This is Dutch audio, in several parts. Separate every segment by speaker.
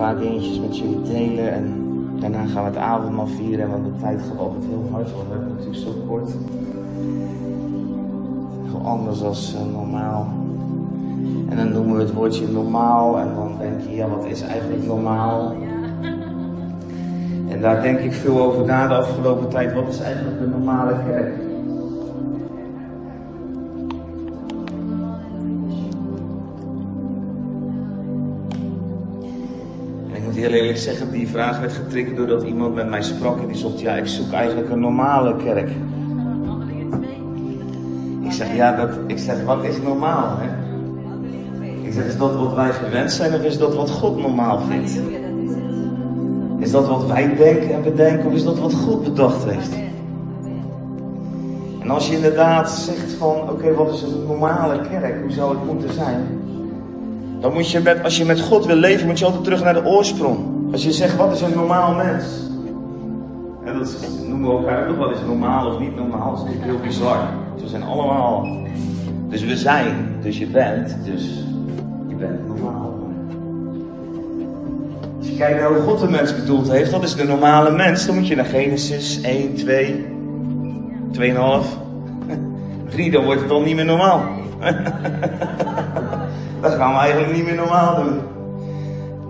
Speaker 1: paar dingetjes met jullie delen. En daarna gaan we het avondmaal vieren. Want de tijd gaat altijd heel hard, want we hebben natuurlijk zo kort. Heel anders dan uh, normaal. En dan noemen we het woordje normaal. En dan denk je, ja, wat is eigenlijk normaal? En daar denk ik veel over na de afgelopen tijd. Wat is eigenlijk een normale kerk? Heel eerlijk zeggen, die vraag werd getriggerd doordat iemand met mij sprak en die zocht, ja, ik zoek eigenlijk een normale kerk. Ik zeg, ja, dat, ik zeg, wat is normaal? Hè? Ik zeg, is dat wat wij gewend zijn of is dat wat God normaal vindt? Is dat wat wij denken en bedenken of is dat wat God bedacht heeft? En als je inderdaad zegt van, oké, wat is een normale kerk? Hoe zou het moeten zijn? Dan moet je met, als je met God wil leven, moet je altijd terug naar de oorsprong. Als je zegt, wat is een normaal mens? En dat noemen we elkaar ook wat is normaal of niet normaal. Dat is heel bizar. We zijn allemaal, dus we zijn, dus je bent, dus je bent normaal. Als je kijkt naar hoe God de mens bedoeld heeft, dat is de normale mens. Dan moet je naar Genesis 1, 2, 2,5, 3, dan wordt het al niet meer normaal. Dat gaan we eigenlijk niet meer normaal doen.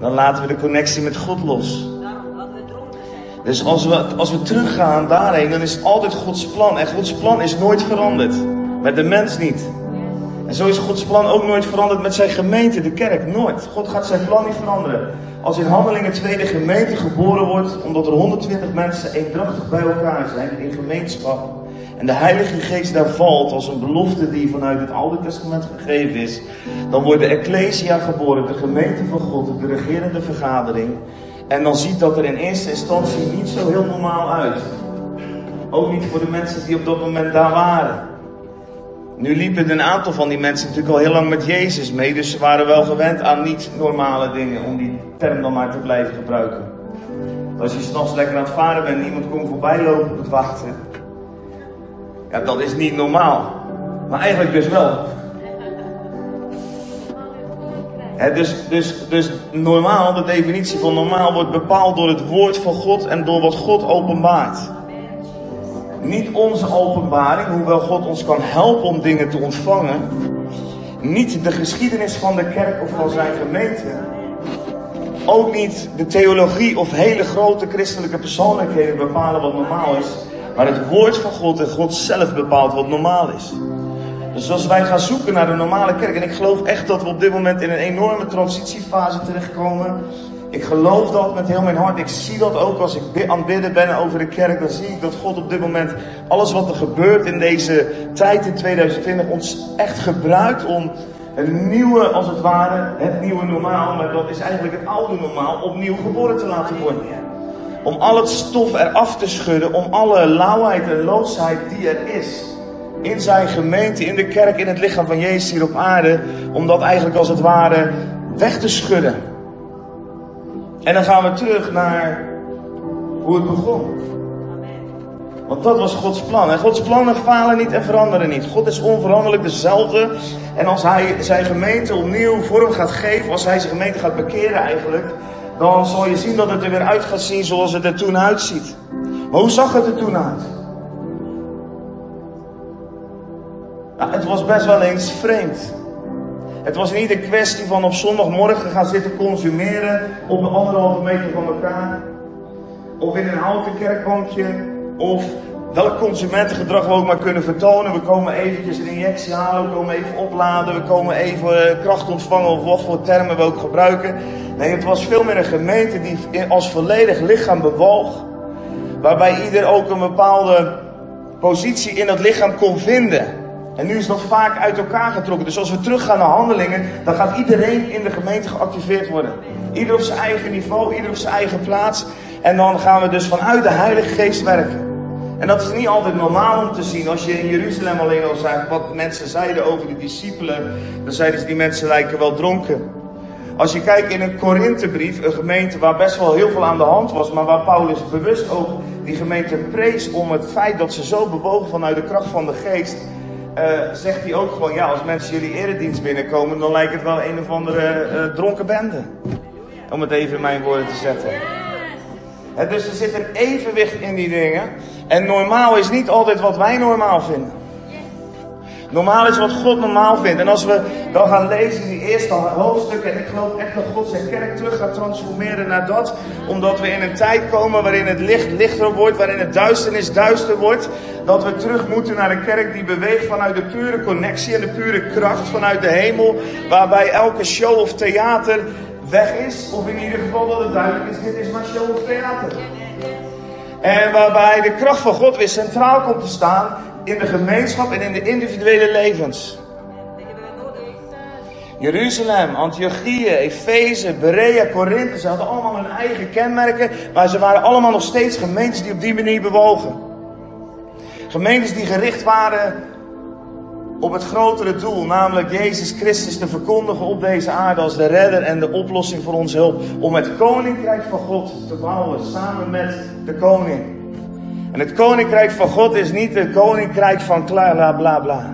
Speaker 1: Dan laten we de connectie met God los. Dus als we, als we teruggaan daarheen, dan is altijd Gods plan. En Gods plan is nooit veranderd. Met de mens niet. En zo is Gods plan ook nooit veranderd met zijn gemeente, de kerk. Nooit. God gaat zijn plan niet veranderen. Als in Handelingen 2 de gemeente geboren wordt, omdat er 120 mensen eendrachtig bij elkaar zijn in gemeenschap. En de Heilige Geest daar valt als een belofte die vanuit het Oude Testament gegeven is. Dan wordt de Ecclesia geboren, de gemeente van God, de regerende vergadering. En dan ziet dat er in eerste instantie niet zo heel normaal uit. Ook niet voor de mensen die op dat moment daar waren. Nu liepen een aantal van die mensen natuurlijk al heel lang met Jezus mee, dus ze waren wel gewend aan niet normale dingen, om die term dan maar te blijven gebruiken. Als je s'nachts lekker aan het varen bent en iemand komt voorbij lopen op het wachten, ja, dat is niet normaal. Maar eigenlijk dus wel. dus, dus, dus normaal, de definitie van normaal wordt bepaald door het woord van God en door wat God openbaart. Niet onze openbaring, hoewel God ons kan helpen om dingen te ontvangen. Niet de geschiedenis van de kerk of van zijn gemeente. Ook niet de theologie of hele grote christelijke persoonlijkheden bepalen wat normaal is. Maar het woord van God en God zelf bepaalt wat normaal is. Dus als wij gaan zoeken naar de normale kerk, en ik geloof echt dat we op dit moment in een enorme transitiefase terechtkomen. Ik geloof dat met heel mijn hart. Ik zie dat ook als ik aan het bidden ben over de kerk. Dan zie ik dat God op dit moment alles wat er gebeurt in deze tijd in 2020 ons echt gebruikt om een nieuwe, als het ware, het nieuwe normaal, maar dat is eigenlijk het oude normaal, opnieuw geboren te laten worden. Om al het stof eraf te schudden, om alle lauwheid en loosheid die er is in zijn gemeente, in de kerk, in het lichaam van Jezus hier op aarde, om dat eigenlijk als het ware weg te schudden. En dan gaan we terug naar hoe het begon. Want dat was Gods plan. En Gods plannen falen niet en veranderen niet. God is onveranderlijk dezelfde. En als hij zijn gemeente opnieuw vorm gaat geven, als hij zijn gemeente gaat bekeren eigenlijk, dan zal je zien dat het er weer uit gaat zien zoals het er toen uitziet. Maar hoe zag het er toen uit? Het was best wel eens vreemd. Het was niet een kwestie van op zondagmorgen gaan zitten consumeren op de anderhalve meter van elkaar. Of in een houten kerkbankje. Of welk consumentengedrag we ook maar kunnen vertonen. We komen eventjes een injectie halen, we komen even opladen, we komen even eh, kracht ontvangen of wat voor termen we ook gebruiken. Nee, het was veel meer een gemeente die als volledig lichaam bewoog. Waarbij ieder ook een bepaalde positie in het lichaam kon vinden. En nu is dat vaak uit elkaar getrokken. Dus als we teruggaan naar handelingen, dan gaat iedereen in de gemeente geactiveerd worden. Ieder op zijn eigen niveau, ieder op zijn eigen plaats. En dan gaan we dus vanuit de Heilige Geest werken. En dat is niet altijd normaal om te zien. Als je in Jeruzalem alleen al zag wat mensen zeiden over de discipelen, dan zeiden ze die mensen lijken wel dronken. Als je kijkt in een Korinthebrief, een gemeente waar best wel heel veel aan de hand was, maar waar Paulus bewust ook die gemeente prees om het feit dat ze zo bewogen vanuit de kracht van de geest, uh, zegt hij ook gewoon, ja, als mensen jullie eredienst binnenkomen, dan lijkt het wel een of andere uh, dronken bende. Om het even in mijn woorden te zetten. Dus er zit een evenwicht in die dingen. En normaal is niet altijd wat wij normaal vinden. Normaal is wat God normaal vindt. En als we dan gaan lezen in die eerste hoofdstukken. En ik geloof echt dat God zijn kerk terug gaat transformeren naar dat. Omdat we in een tijd komen waarin het licht lichter wordt. Waarin het duisternis duister wordt. Dat we terug moeten naar een kerk die beweegt vanuit de pure connectie en de pure kracht vanuit de hemel. Waarbij elke show of theater weg is. Of in ieder geval dat het duidelijk is, dit is maar show of theater. En waarbij de kracht van God weer centraal komt te staan in de gemeenschap en in de individuele levens. Jeruzalem, Antiochië, Efeze, Berea, Korinthe, ze hadden allemaal hun eigen kenmerken, maar ze waren allemaal nog steeds gemeentes die op die manier bewogen. Gemeentes die gericht waren op het grotere doel, namelijk Jezus Christus te verkondigen op deze aarde als de redder en de oplossing voor ons hulp. Om het koninkrijk van God te bouwen samen met de koning. En het koninkrijk van God is niet een koninkrijk van bla bla bla.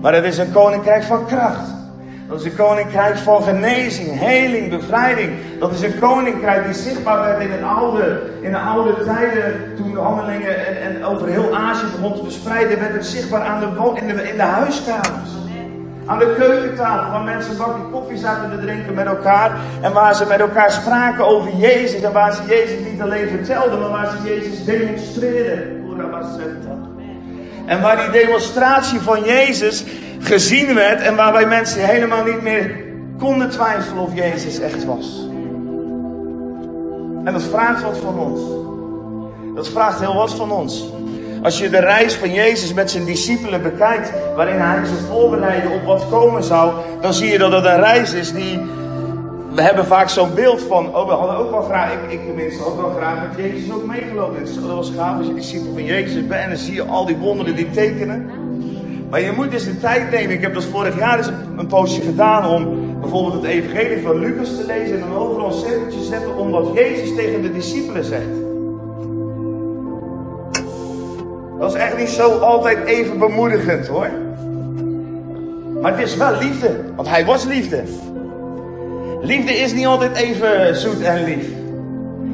Speaker 1: Maar het is een koninkrijk van kracht. Dat is een koninkrijk van genezing, heling, bevrijding. Dat is een koninkrijk die zichtbaar werd in, het oude, in de oude tijden. Toen de handelingen en, en over heel Azië begon te verspreiden, werd het zichtbaar aan de, in, de, in de huiskamers. Aan de keukentafel, waar mensen bakje koffie zaten te drinken met elkaar. En waar ze met elkaar spraken over Jezus. En waar ze Jezus niet alleen vertelden, maar waar ze Jezus demonstreerden. En waar die demonstratie van Jezus gezien werd en waarbij mensen helemaal niet meer konden twijfelen of Jezus echt was. En dat vraagt wat van ons. Dat vraagt heel wat van ons. Als je de reis van Jezus met zijn discipelen bekijkt, waarin hij ze voorbereidde op wat komen zou, dan zie je dat het een reis is die. We hebben vaak zo'n beeld van, oh we hadden ook wel graag, ik, ik tenminste ook wel graag met Jezus ook meegelopen. Dat was gaaf als je discipel van Jezus bent en dan zie je al die wonderen, die tekenen. Maar je moet dus de tijd nemen. Ik heb dat vorig jaar eens een poosje gedaan om bijvoorbeeld het evangelie van Lucas te lezen en dan overal een cirkeltje zetten omdat Jezus tegen de discipelen zegt. Dat is echt niet zo altijd even bemoedigend hoor. Maar het is wel liefde, want hij was liefde. Liefde is niet altijd even zoet en lief.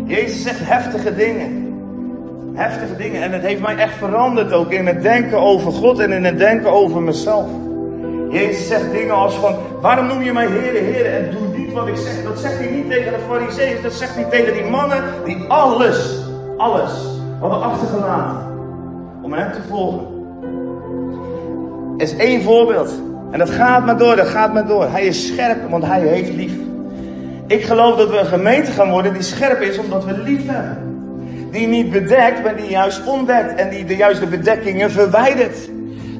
Speaker 1: Jezus zegt heftige dingen heftige dingen. En het heeft mij echt veranderd ook in het denken over God en in het denken over mezelf. Jezus zegt dingen als van, waarom noem je mij Heere, Heere en doe niet wat ik zeg. Dat zegt hij niet tegen de fariseeën, dat zegt hij tegen die mannen die alles, alles hadden achtergelaten om hem te volgen. is één voorbeeld. En dat gaat maar door, dat gaat maar door. Hij is scherp, want hij heeft lief. Ik geloof dat we een gemeente gaan worden die scherp is omdat we lief hebben die niet bedekt, maar die juist ontdekt en die de juiste bedekkingen verwijdert.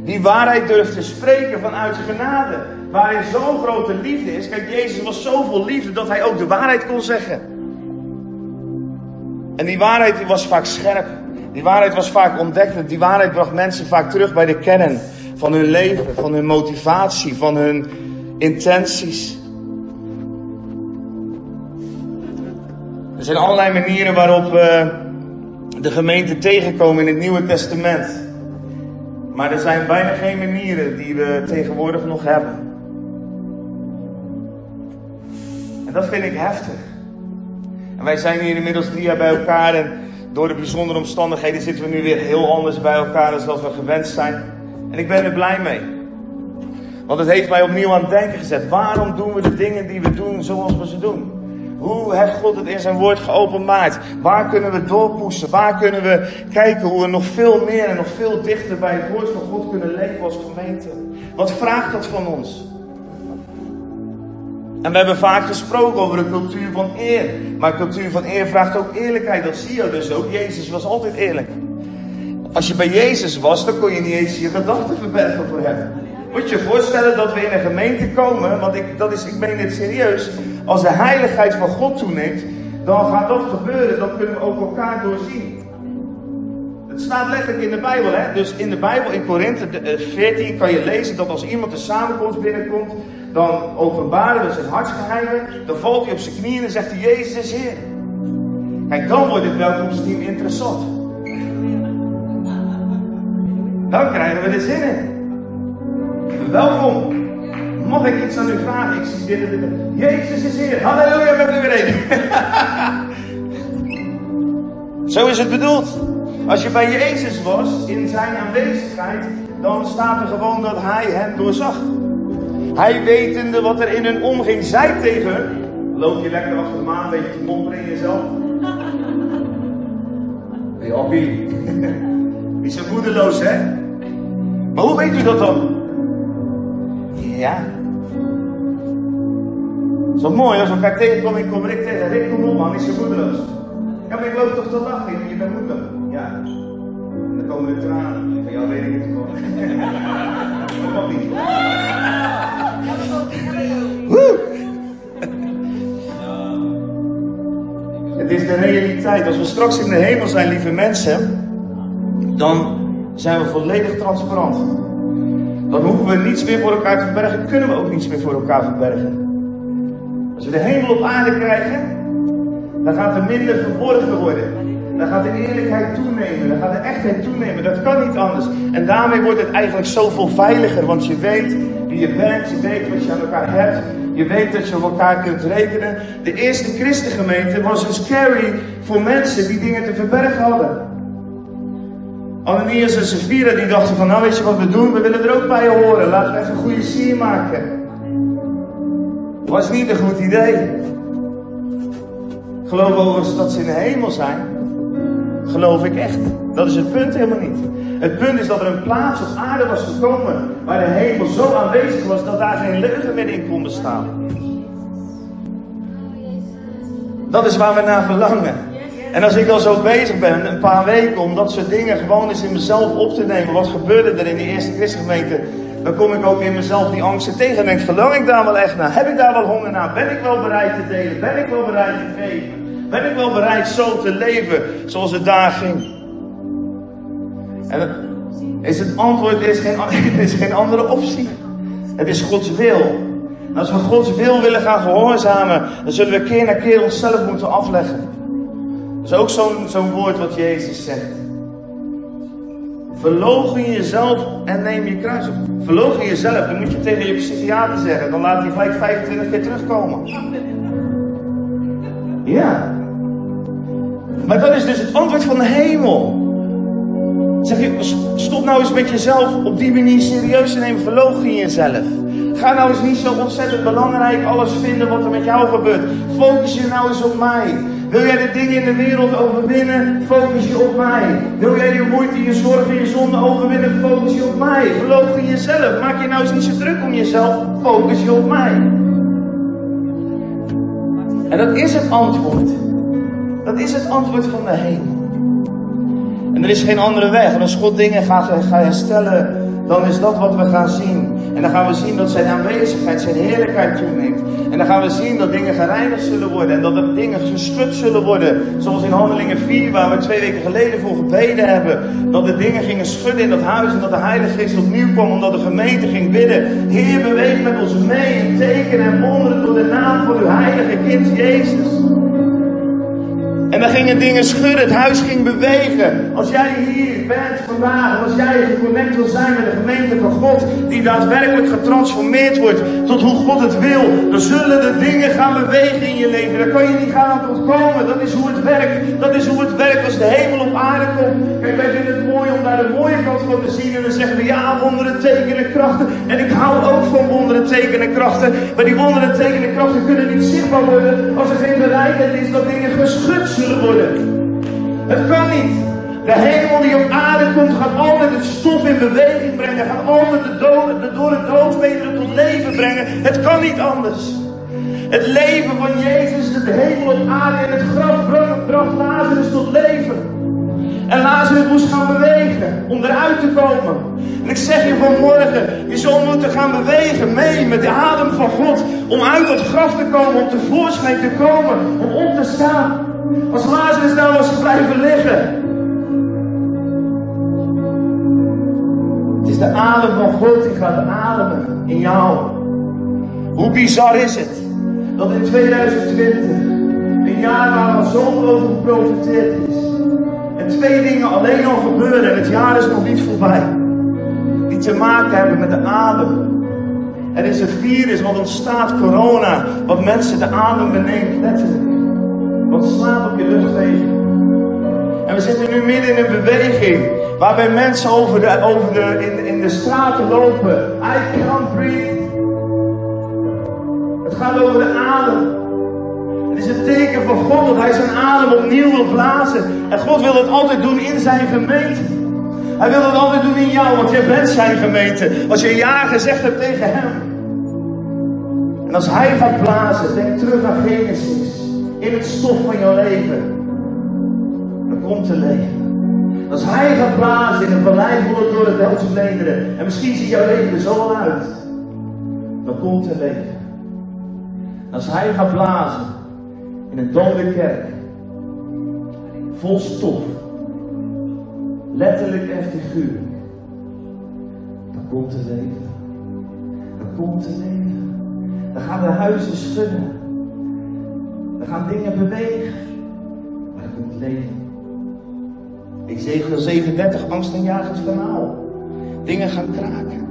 Speaker 1: Die waarheid durft te spreken vanuit genade. Waarin zo'n grote liefde is. Kijk, Jezus was zoveel liefde dat hij ook de waarheid kon zeggen. En die waarheid die was vaak scherp. Die waarheid was vaak ontdekkend. Die waarheid bracht mensen vaak terug bij de kern van hun leven, van hun motivatie, van hun intenties. Er zijn allerlei manieren waarop we de gemeente tegenkomen in het Nieuwe Testament. Maar er zijn bijna geen manieren die we tegenwoordig nog hebben. En dat vind ik heftig. En wij zijn hier inmiddels drie jaar bij elkaar en door de bijzondere omstandigheden zitten we nu weer heel anders bij elkaar dan we gewend zijn. En ik ben er blij mee. Want het heeft mij opnieuw aan het denken gezet. Waarom doen we de dingen die we doen zoals we ze doen? Hoe heeft God het in zijn woord geopenbaard? Waar kunnen we doorpoesten? Waar kunnen we kijken hoe we nog veel meer en nog veel dichter bij het woord van God kunnen leven als gemeente? Wat vraagt dat van ons? En we hebben vaak gesproken over een cultuur van eer. Maar cultuur van eer vraagt ook eerlijkheid. Dat zie je dus ook. Jezus was altijd eerlijk. Als je bij Jezus was, dan kon je niet eens je gedachten verbergen voor hem. Moet je je voorstellen dat we in een gemeente komen, want ik, dat is, ik meen dit serieus. Als de heiligheid van God toeneemt, dan gaat dat gebeuren. Dat kunnen we ook elkaar doorzien. Het staat letterlijk in de Bijbel. Hè? Dus in de Bijbel, in Korinthe 14, eh, kan je lezen dat als iemand de samenkomst binnenkomt, dan openbaren we zijn hartsgeheimen. Dan valt hij op zijn knieën en zegt hij, Jezus is Heer. Kijk, dan wordt het welkomsteam interessant. Dan krijgen we er zin in. Welkom. Mag ik iets aan u vragen? Ik zie en dit. Jezus is hier. Halleluja, met u weer Zo is het bedoeld. Als je bij Jezus was, in zijn aanwezigheid, dan staat er gewoon dat hij hen doorzag. Hij wetende wat er in hun omging, zei tegen hun, loop je lekker achter de maan, een beetje te momperen in jezelf. Hey, hoppie. Niet zo moedeloos, hè? Maar hoe weet u dat dan? Ja. Zo mooi, als elkaar tegenkomen, ik kom Rick tegen. Rick, kom op man, niet zo moedeloos. Ja, maar ik loop toch te lachen, je bent moedig. Ja. En dan komen de tranen. Van jou weet ik het gewoon. Dat mag niet. Het is de realiteit. Als we straks in de hemel zijn, lieve mensen, dan zijn we volledig transparant. Dan hoeven we niets meer voor elkaar te verbergen, kunnen we ook niets meer voor elkaar verbergen. Als we de hemel op aarde krijgen, dan gaat er minder verborgen worden. Dan gaat de eerlijkheid toenemen, dan gaat de echtheid toenemen. Dat kan niet anders. En daarmee wordt het eigenlijk zoveel veiliger, want je weet wie je bent, je weet wat je aan elkaar hebt. Je weet dat je op elkaar kunt rekenen. De eerste christengemeente was een scary voor mensen die dingen te verbergen hadden. Ananias en Sapphira die dachten van, nou weet je wat we doen? We willen er ook bij horen. Laten we even een goede sier maken. Was niet een goed idee. Geloof overigens dat ze in de hemel zijn. Geloof ik echt. Dat is het punt helemaal niet. Het punt is dat er een plaats op aarde was gekomen waar de hemel zo aanwezig was dat daar geen leugen meer in kon bestaan. Dat is waar we naar verlangen. En als ik dan zo bezig ben, een paar weken, om dat soort dingen gewoon eens in mezelf op te nemen. Wat gebeurde er in die eerste christengemeente? Dan kom ik ook in mezelf die angsten tegen en denk, verlang ik daar wel echt naar? Heb ik daar wel honger naar? Ben ik wel bereid te delen? Ben ik wel bereid te geven? Ben ik wel bereid zo te leven zoals het daar ging? En is het antwoord is geen, is geen andere optie. Het is Gods wil. En als we Gods wil willen gaan gehoorzamen, dan zullen we keer na keer onszelf moeten afleggen. Dat is ook zo'n zo'n woord wat Jezus zegt. Verlogen jezelf en neem je kruis op. Verlogen jezelf, dan moet je tegen je psychiater zeggen. Dan laat hij gelijk 25 keer terugkomen. Ja. Maar dat is dus het antwoord van de hemel. Zeg je, stop nou eens met jezelf op die manier serieus te nemen. Verlogen jezelf. Ga nou eens niet zo ontzettend belangrijk alles vinden wat er met jou gebeurt. Focus je nou eens op mij. Wil jij de dingen in de wereld overwinnen? Focus je op mij. Wil jij je moeite, je zorgen, je zonde overwinnen? Focus je op mij. Verloochen jezelf. Maak je nou eens niet zo druk om jezelf. Focus je op mij. En dat is het antwoord. Dat is het antwoord van de hemel. En er is geen andere weg. En als God dingen gaat, gaat herstellen, dan is dat wat we gaan zien. En dan gaan we zien dat zijn aanwezigheid, zijn heerlijkheid toeneemt. En dan gaan we zien dat dingen gereinigd zullen worden. En dat er dingen geschud zullen worden. Zoals in Handelingen 4, waar we twee weken geleden voor gebeden hebben. Dat de dingen gingen schudden in dat huis. En dat de Heilige Geest opnieuw kwam. Omdat de gemeente ging bidden. Heer, beweeg met ons mee in tekenen en wonderen door de naam van uw heilige kind Jezus. En dan gingen dingen schudden, het huis ging bewegen. Als jij hier bent vandaag, als jij geconnect wil zijn met de gemeente van God, die daadwerkelijk getransformeerd wordt tot hoe God het wil, dan zullen de dingen gaan bewegen in je leven. Daar kan je niet gaan aan ontkomen. Dat is hoe het werkt. Dat is hoe het werkt als de hemel op aarde komt. Kijk, wij vinden het mooi om daar de mooie kant van te zien. En dan zeggen we ja, wonderen, tekenen, krachten. En ik hou ook van wonderen, tekenen, krachten. Maar die wonderen, tekenen, krachten kunnen niet zichtbaar worden als er geen bereidheid is dat dingen geschud zullen worden. Het kan niet. De hemel die op aarde komt, gaat altijd het stof in beweging brengen. Gaat altijd de, dood, de door het doodweteren tot leven brengen. Het kan niet anders. Het leven van Jezus, de hemel op aarde in het graf bracht Lazarus tot leven. En Lazarus moest gaan bewegen om eruit te komen. En ik zeg je vanmorgen, je zal moeten gaan bewegen mee met de adem van God. Om uit dat graf te komen, om tevoorschijn te komen, om op te staan. Als Lazarus nou was blijven liggen. Het is de adem van God die gaat ademen in jou. Hoe bizar is het dat in 2020, een jaar waar al zoveel over geprofiteerd is, en twee dingen alleen al gebeuren en het jaar is nog niet voorbij, die te maken hebben met de adem Er is een virus wat ontstaat, corona, wat mensen de adem beneemt, letterlijk. Wat slaat op je luchtwegen. En we zitten nu midden in een beweging waarbij mensen over de, over de, in, in de straten lopen. I can't breathe. Het gaat over de adem. Het is een teken van God dat Hij zijn adem opnieuw wil blazen. En God wil het altijd doen in zijn gemeente. Hij wil het altijd doen in jou, want jij bent zijn gemeente. Als je ja gezegd hebt tegen Hem. En als Hij gaat blazen, denk terug aan Genesis. In het stof van jouw leven. Dan komt te leven. Als Hij gaat blazen in een vallei vol door het Duitse En misschien ziet jouw leven er zo uit. Dan komt te leven. Als Hij gaat blazen in een dode kerk. Vol stof. Letterlijk en figuurlijk. Dan komt het leven. Dan komt het leven. Dan gaan de huizen schudden. Dan gaan dingen bewegen. Maar dan komt leven. Ezekiel 37, angstaanjagend verhaal. Dingen gaan kraken.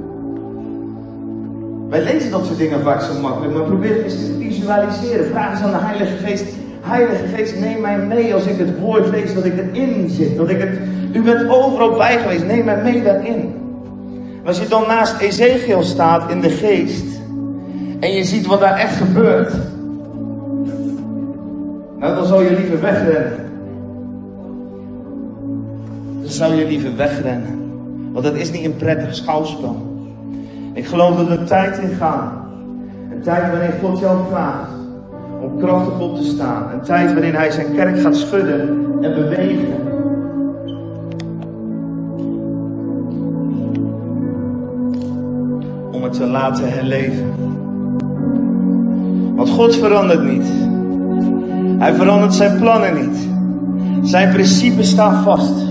Speaker 1: Wij lezen dat soort dingen vaak zo makkelijk, maar probeer het eens te visualiseren. Vraag eens aan de Heilige Geest. Heilige Geest, neem mij mee als ik het woord lees, dat ik erin zit. Dat ik het, u bent overal bij geweest, neem mij mee daarin. als je dan naast Ezekiel staat in de geest, en je ziet wat daar echt gebeurt, nou dan zou je liever wegrennen. Dan zou je liever wegrennen. Want dat is niet een prettig schouwspel. Ik geloof dat er tijd in gaat. Een tijd waarin God jou vraagt om krachtig op te staan. Een tijd waarin Hij zijn kerk gaat schudden en bewegen. Om het te laten herleven. Want God verandert niet. Hij verandert zijn plannen niet. Zijn principes staan vast.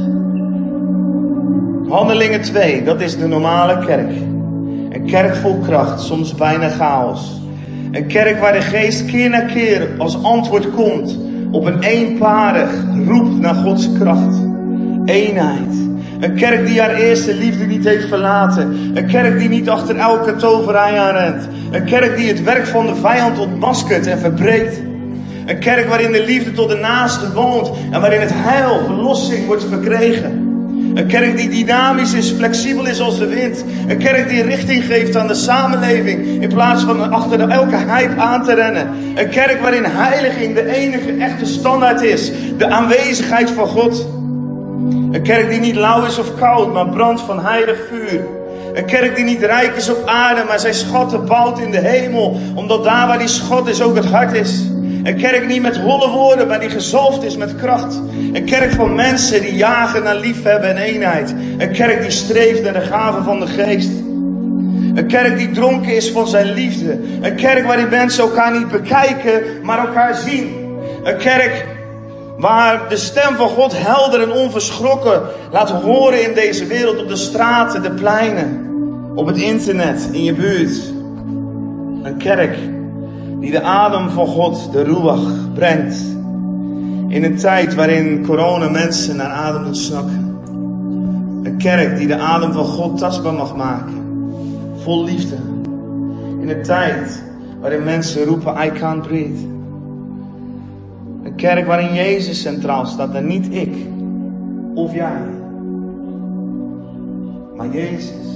Speaker 1: Handelingen 2, dat is de normale kerk. Een kerk vol kracht, soms bijna chaos. Een kerk waar de geest keer na keer als antwoord komt op een eenparig roep naar Gods kracht. Eenheid. Een kerk die haar eerste liefde niet heeft verlaten. Een kerk die niet achter elke toverij aanrent. Een kerk die het werk van de vijand ontmaskert en verbreekt. Een kerk waarin de liefde tot de naaste woont en waarin het heil, verlossing wordt verkregen. Een kerk die dynamisch is, flexibel is als de wind. Een kerk die richting geeft aan de samenleving in plaats van achter elke hype aan te rennen. Een kerk waarin heiliging de enige echte standaard is. De aanwezigheid van God. Een kerk die niet lauw is of koud, maar brandt van heilig vuur. Een kerk die niet rijk is op aarde, maar zijn schatten bouwt in de hemel. Omdat daar waar die schat is ook het hart is. Een kerk niet met holle woorden, maar die gezalfd is met kracht. Een kerk van mensen die jagen naar liefhebben en eenheid. Een kerk die streeft naar de gaven van de geest. Een kerk die dronken is van zijn liefde. Een kerk waarin mensen elkaar niet bekijken, maar elkaar zien. Een kerk waar de stem van God helder en onverschrokken laat horen in deze wereld, op de straten, de pleinen, op het internet, in je buurt. Een kerk die de adem van God, de ruach, brengt. In een tijd waarin corona mensen naar adem moet snakken. Een kerk die de adem van God tastbaar mag maken. Vol liefde. In een tijd waarin mensen roepen, I can't breathe. Een kerk waarin Jezus centraal staat en niet ik of jij. Maar Jezus.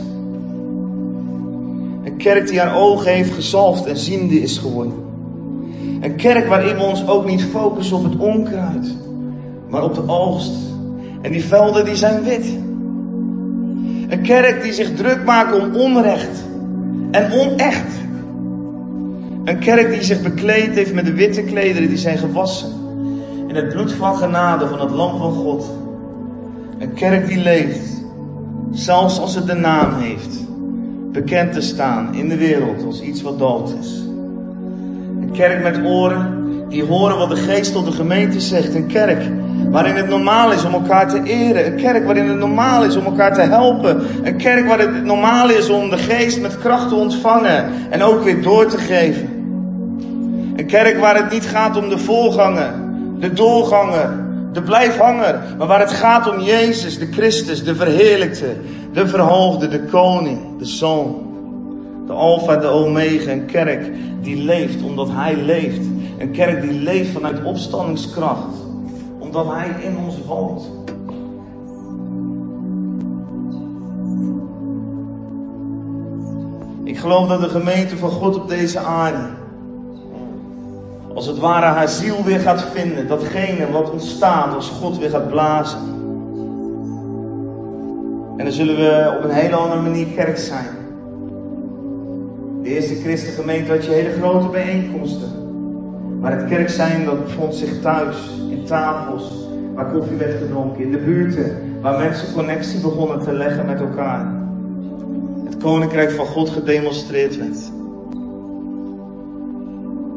Speaker 1: Een kerk die haar ogen heeft gezalfd en ziende is geworden. Een kerk waarin we ons ook niet focussen op het onkruid, maar op de oogst. En die velden die zijn wit. Een kerk die zich druk maakt om onrecht en onecht. Een kerk die zich bekleed heeft met de witte klederen die zijn gewassen. In het bloed van genade van het lam van God. Een kerk die leeft, zelfs als het de naam heeft bekend te staan in de wereld als iets wat dood is. Een kerk met oren die horen wat de geest tot de gemeente zegt. Een kerk waarin het normaal is om elkaar te eren. Een kerk waarin het normaal is om elkaar te helpen. Een kerk waar het normaal is om de geest met kracht te ontvangen en ook weer door te geven. Een kerk waar het niet gaat om de voorganger, de doorganger, de blijfhanger, maar waar het gaat om Jezus, de Christus, de verheerlijkte, de verhoogde, de koning, de zoon. De Alpha, de Omega, een kerk die leeft omdat Hij leeft. Een kerk die leeft vanuit opstandingskracht, omdat Hij in ons woont. Ik geloof dat de gemeente van God op deze aarde, als het ware haar ziel weer gaat vinden, datgene wat ontstaat als God weer gaat blazen. En dan zullen we op een hele andere manier kerk zijn. De eerste christengemeente had je hele grote bijeenkomsten. Maar het kerk zijn dat vond zich thuis, in tafels, waar koffie werd gedronken, in de buurten, waar mensen connectie begonnen te leggen met elkaar koninkrijk van God gedemonstreerd werd.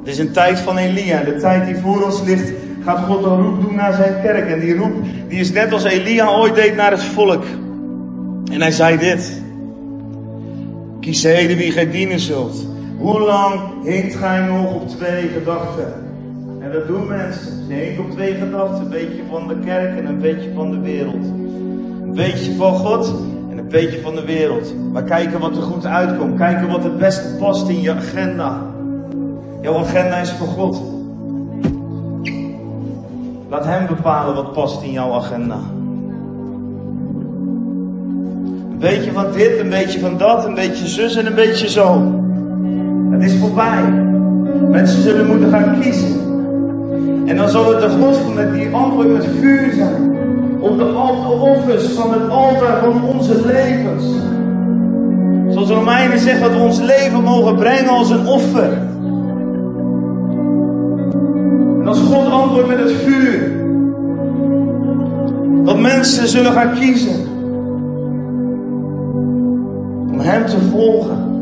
Speaker 1: Het is een tijd van Elia. De tijd die voor ons ligt, gaat God een roep doen naar zijn kerk. En die roep, die is net als Elia ooit deed naar het volk. En hij zei dit. Kies heden wie gij dienen zult. Hoe lang hinkt gij nog op twee gedachten? En dat doen mensen. Ze hinken op twee gedachten. Een beetje van de kerk en een beetje van de wereld. Een beetje van God een beetje van de wereld. Maar kijken wat er goed uitkomt. Kijken wat het beste past in je agenda. Jouw agenda is voor God. Laat Hem bepalen wat past in jouw agenda. Een beetje van dit, een beetje van dat, een beetje zus en een beetje zo. Het is voorbij. Mensen zullen moeten gaan kiezen. En dan zal het de God met die antwoord met vuur zijn op de offers van het altaar van onze levens. Zoals Romeinen zegt dat we ons leven mogen brengen als een offer. Antwoordt met het vuur, dat mensen zullen gaan kiezen om Hem te volgen.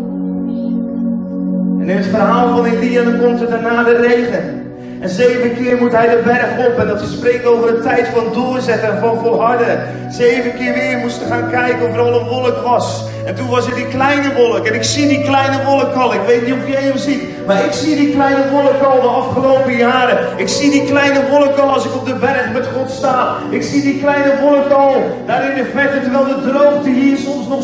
Speaker 1: En in het verhaal van Elia komt er daarna de regen. En zeven keer moet hij de berg op. En dat spreekt over een tijd van doorzetten en van volharden. Zeven keer weer moesten gaan kijken of er al een wolk was. En toen was er die kleine wolk. En ik zie die kleine wolk al. Ik weet niet of jij hem ziet. Maar ik zie die kleine wolk al de afgelopen jaren. Ik zie die kleine wolk al als ik op de berg met God sta. Ik zie die kleine wolk al daar in de verte. Terwijl de droogte hier soms nog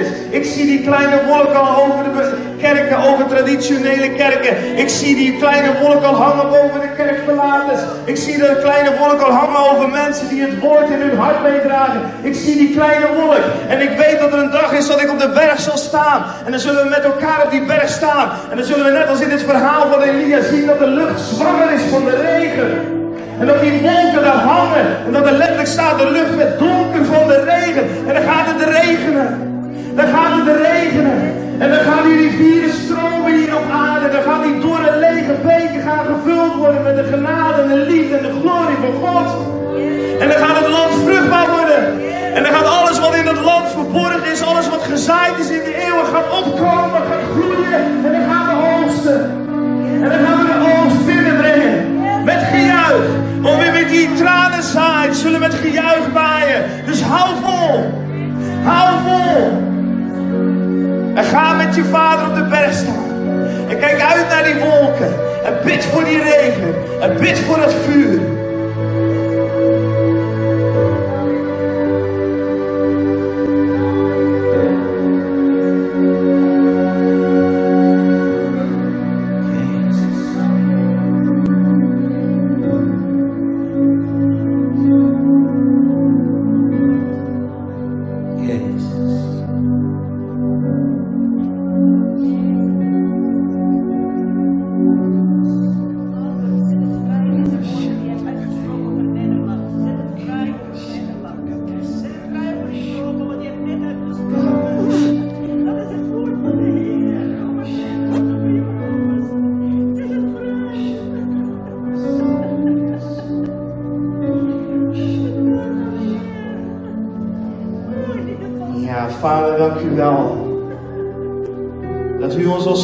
Speaker 1: is. Ik zie die kleine wolk al over de kerken. Over traditionele kerken. Ik zie die kleine wolk al hangen boven de kerkverlaters. Ik zie de kleine wolk al hangen over mensen die het woord in hun hart meedragen. Ik zie die kleine wolk. En ik weet dat er een dag is dat ik op de berg zal staan. En dan zullen we met elkaar op die berg staan. En dan zullen we net als in dit verhaal van Elia zien dat de lucht zwanger is van de regen. En dat die wolken daar hangen. En dat er letterlijk staat, de lucht met donker van de regen. En dan gaat het regenen. Dan gaat het regenen. En dan gaan die rivieren stromen hier op aarde. Dan gaan die dorre lege beken gaan gevuld worden met de genade en de liefde en de glorie van God. En dan gaat het land vruchtbaar worden. En dan gaat alles wat in het land verborgen is, alles wat gezaaid is in de eeuwen, gaat opkomen, gaat groeien. En dan gaan we oogsten. En dan gaan we de oogst binnenbrengen. Met gejuich. Want wie met die tranen zaait, zullen met gejuich baaien. Dus hou vol. Hou. En ga met je vader op de berg staan. En kijk uit naar die wolken. En bid voor die regen. En bid voor het vuur.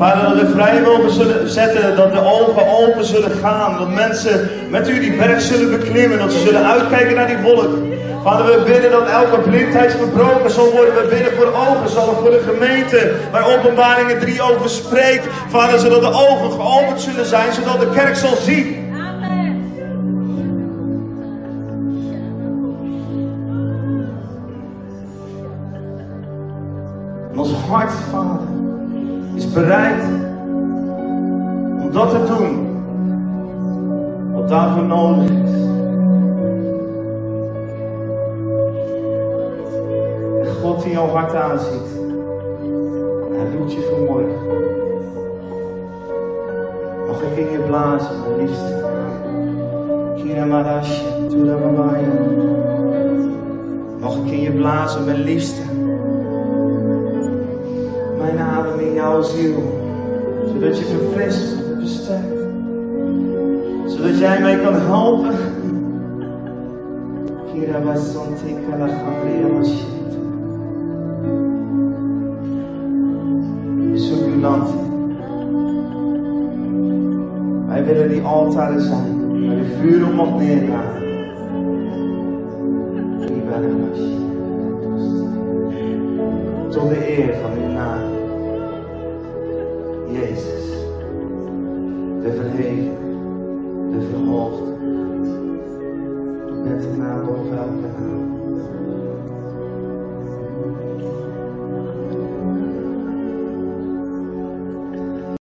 Speaker 1: Vader, dat we vrij zullen zetten, dat de ogen open zullen gaan. Dat mensen met u die berg zullen beklimmen, dat ze zullen uitkijken naar die wolk. Vader, we bidden dat elke blindheid verbroken zal worden. We bidden voor ogen, zal voor de gemeente, waar openbaringen 3 over spreekt. Vader, zodat de ogen geopend zullen zijn, zodat de kerk zal zien. En ons hart, Vader, bereid om dat te doen wat daarvoor nodig is. En God die jouw hart aanziet, hij doet je vanmorgen. Mag ik in je blazen, mijn liefste. Kira Marashi, Tura. Mag ik in je blazen, mijn liefste. Mijn adem in jouw ziel. Zodat je verfrist en versterkt. Zodat jij mij kan helpen. Kira Basanti Kalachandria Mashit. Bezoek uw land. Wij willen die altaren zijn, waar de vuur op mag neergaan. Tot de eer van